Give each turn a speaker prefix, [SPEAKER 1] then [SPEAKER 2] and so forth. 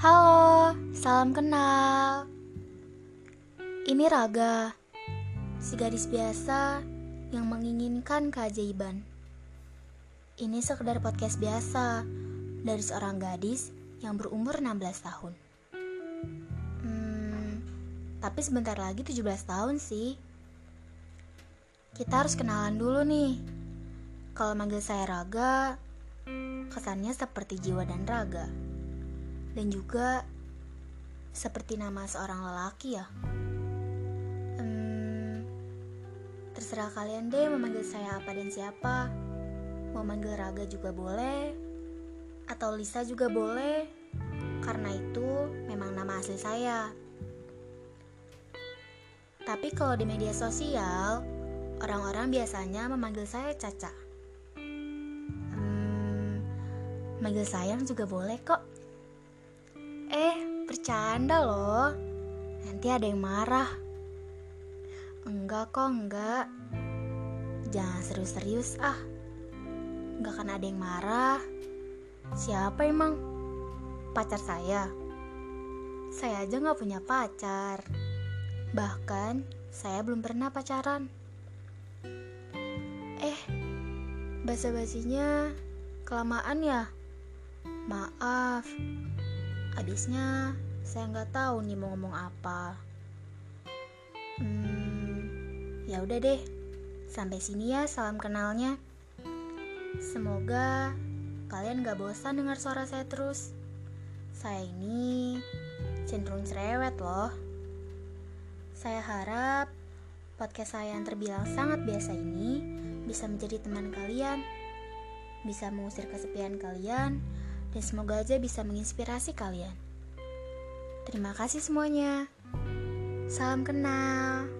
[SPEAKER 1] Salam kenal. Ini Raga, si gadis biasa yang menginginkan keajaiban. Ini sekedar podcast biasa dari seorang gadis yang berumur 16 tahun. Hmm, tapi sebentar lagi 17 tahun sih. Kita harus kenalan dulu nih. Kalau manggil saya Raga, kesannya seperti jiwa dan raga. Dan juga seperti nama seorang lelaki ya. Hmm, terserah kalian deh mau manggil saya apa dan siapa. Mau manggil Raga juga boleh, atau Lisa juga boleh, karena itu memang nama asli saya. Tapi kalau di media sosial, orang-orang biasanya memanggil saya Caca. Hmm, manggil sayang juga boleh kok. Eh, bercanda loh. Nanti ada yang marah. Enggak kok, enggak. Jangan serius-serius ah. Enggak akan ada yang marah. Siapa emang? Pacar saya? Saya aja nggak punya pacar. Bahkan, saya belum pernah pacaran. Eh, basa-basinya kelamaan ya? Maaf, abisnya saya nggak tahu nih mau ngomong apa. Hmm, ya udah deh, sampai sini ya salam kenalnya. Semoga kalian gak bosan dengar suara saya terus. Saya ini cenderung cerewet loh. Saya harap podcast saya yang terbilang sangat biasa ini bisa menjadi teman kalian, bisa mengusir kesepian kalian, dan semoga aja bisa menginspirasi kalian. Terima kasih semuanya. Salam kenal.